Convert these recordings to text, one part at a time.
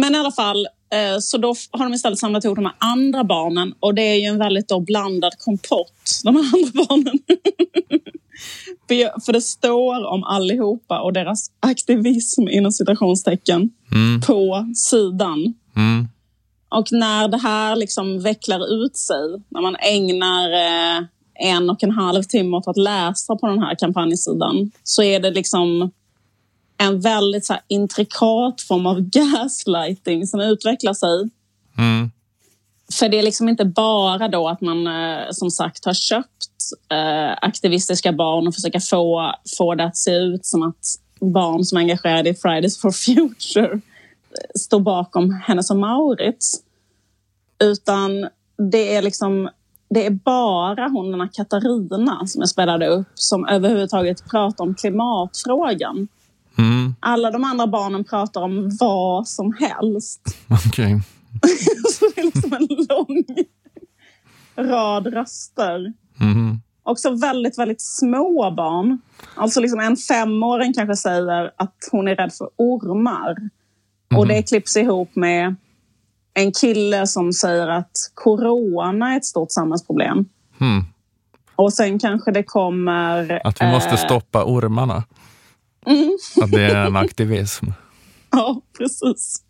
Men i alla fall, eh, så då har de istället samlat ihop de här andra barnen och det är ju en väldigt då blandad kompott, de här andra barnen. För det står om allihopa och deras aktivism inom citationstecken mm. på sidan. Mm. Och när det här liksom vecklar ut sig, när man ägnar eh, en och en halv timme åt att läsa på den här kampanjsidan så är det liksom en väldigt så intrikat form av gaslighting som utvecklar sig. Mm. För det är liksom inte bara då att man eh, som sagt har köpt eh, aktivistiska barn och försöka få, få det att se ut som att barn som är engagerade i Fridays for Future eh, står bakom Hennes och Maurits. Utan det är liksom det är bara hon, den här Katarina, som jag spelade upp som överhuvudtaget pratar om klimatfrågan. Mm. Alla de andra barnen pratar om vad som helst. Okej. Okay. så det är liksom en lång rad röster. Mm. Också väldigt, väldigt små barn. Alltså liksom en femåring kanske säger att hon är rädd för ormar. Mm. Och det klipps ihop med en kille som säger att corona är ett stort samhällsproblem. Mm. Och sen kanske det kommer... Att vi måste eh, stoppa ormarna. Mm. Att det är en aktivism. ja, precis.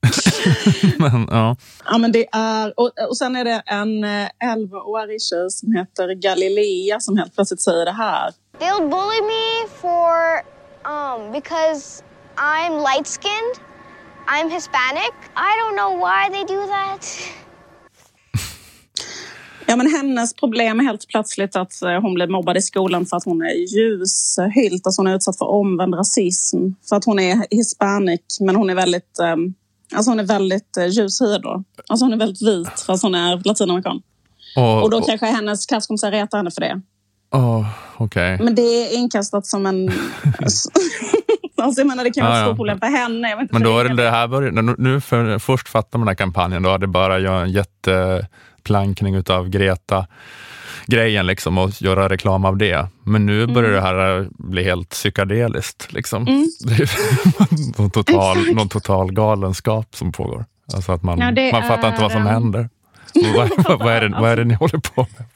men, ja. ja, men det är... Och, och sen är det en 11-årig eh, tjej som heter Galilea som helt plötsligt säger det här. They'll bully me for... Um, because I'm light-skinned. I'm Hispanic. I don't know why they do that. Ja, men hennes problem är helt plötsligt att eh, hon blir mobbad i skolan för att hon är ljushylt. Alltså hon är utsatt för omvänd rasism. För att hon är hispanic, men hon är väldigt, um, alltså hon är väldigt uh, ljushyad. Alltså hon är väldigt vit fast hon är latinamerikan. Och, och då kanske hennes klasskompisar retar henne för det. Oh, okay. Men det är inkastat som en... Alltså, jag menar, det kan vara ett stort problem för henne. Men då är det, det här började, nu för, först fattade man den här kampanjen, då hade bara göra en jätteplankning utav Greta grejen liksom och göra reklam av det. Men nu börjar mm. det här bli helt psykedeliskt. Liksom. Mm. Någon, total, någon total galenskap som pågår. Alltså att man, ja, man fattar är, inte vad som händer. vad, vad, är det, vad är det ni håller på med?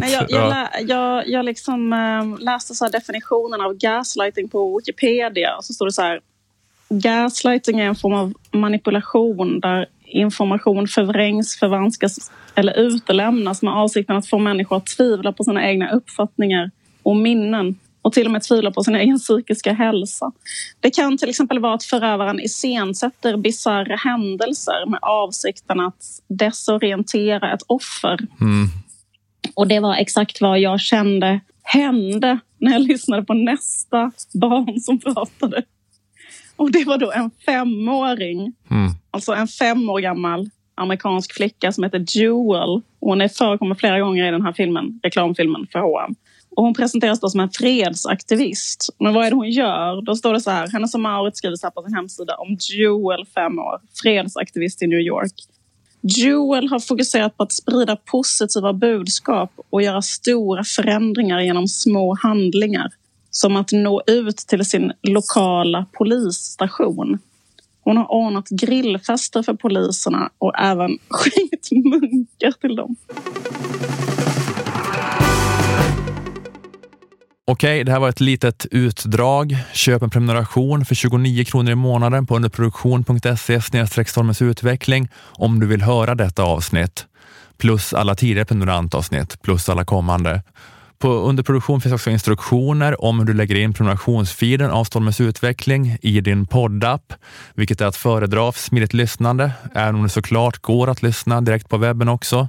Nej, jag, jag, jag, jag liksom, äh, läste så definitionen av gaslighting på Wikipedia. Och så står det så här. Gaslighting är en form av manipulation där information förvrängs, förvanskas eller utelämnas med avsikten att få människor att tvivla på sina egna uppfattningar och minnen och till och med tvivla på sin egen psykiska hälsa. Det kan till exempel vara att förövaren iscensätter bisarra händelser med avsikten att desorientera ett offer. Mm. Och det var exakt vad jag kände hände när jag lyssnade på nästa barn som pratade. Och det var då en femåring, mm alltså en fem år gammal amerikansk flicka som heter Jewel. Hon är förekommer flera gånger i den här filmen, reklamfilmen för H&M. Och hon presenteras då som en fredsaktivist. Men vad är det hon gör? Då står det så här, Hennes och Mauritz skriver så här på sin hemsida om Jewel, fem år, fredsaktivist i New York. Jewel har fokuserat på att sprida positiva budskap och göra stora förändringar genom små handlingar. Som att nå ut till sin lokala polisstation. Hon har ordnat grillfester för poliserna och även skänkt munkar till dem. Okej, det här var ett litet utdrag. Köp en prenumeration för 29 kronor i månaden på underproduktion.se stormens utveckling om du vill höra detta avsnitt. Plus alla tidigare prenumerantavsnitt, plus alla kommande. På underproduktion finns också instruktioner om hur du lägger in prenumerationsfeeden av Stormens utveckling i din poddapp, vilket är att föredra för smidigt lyssnande, även om det såklart går att lyssna direkt på webben också.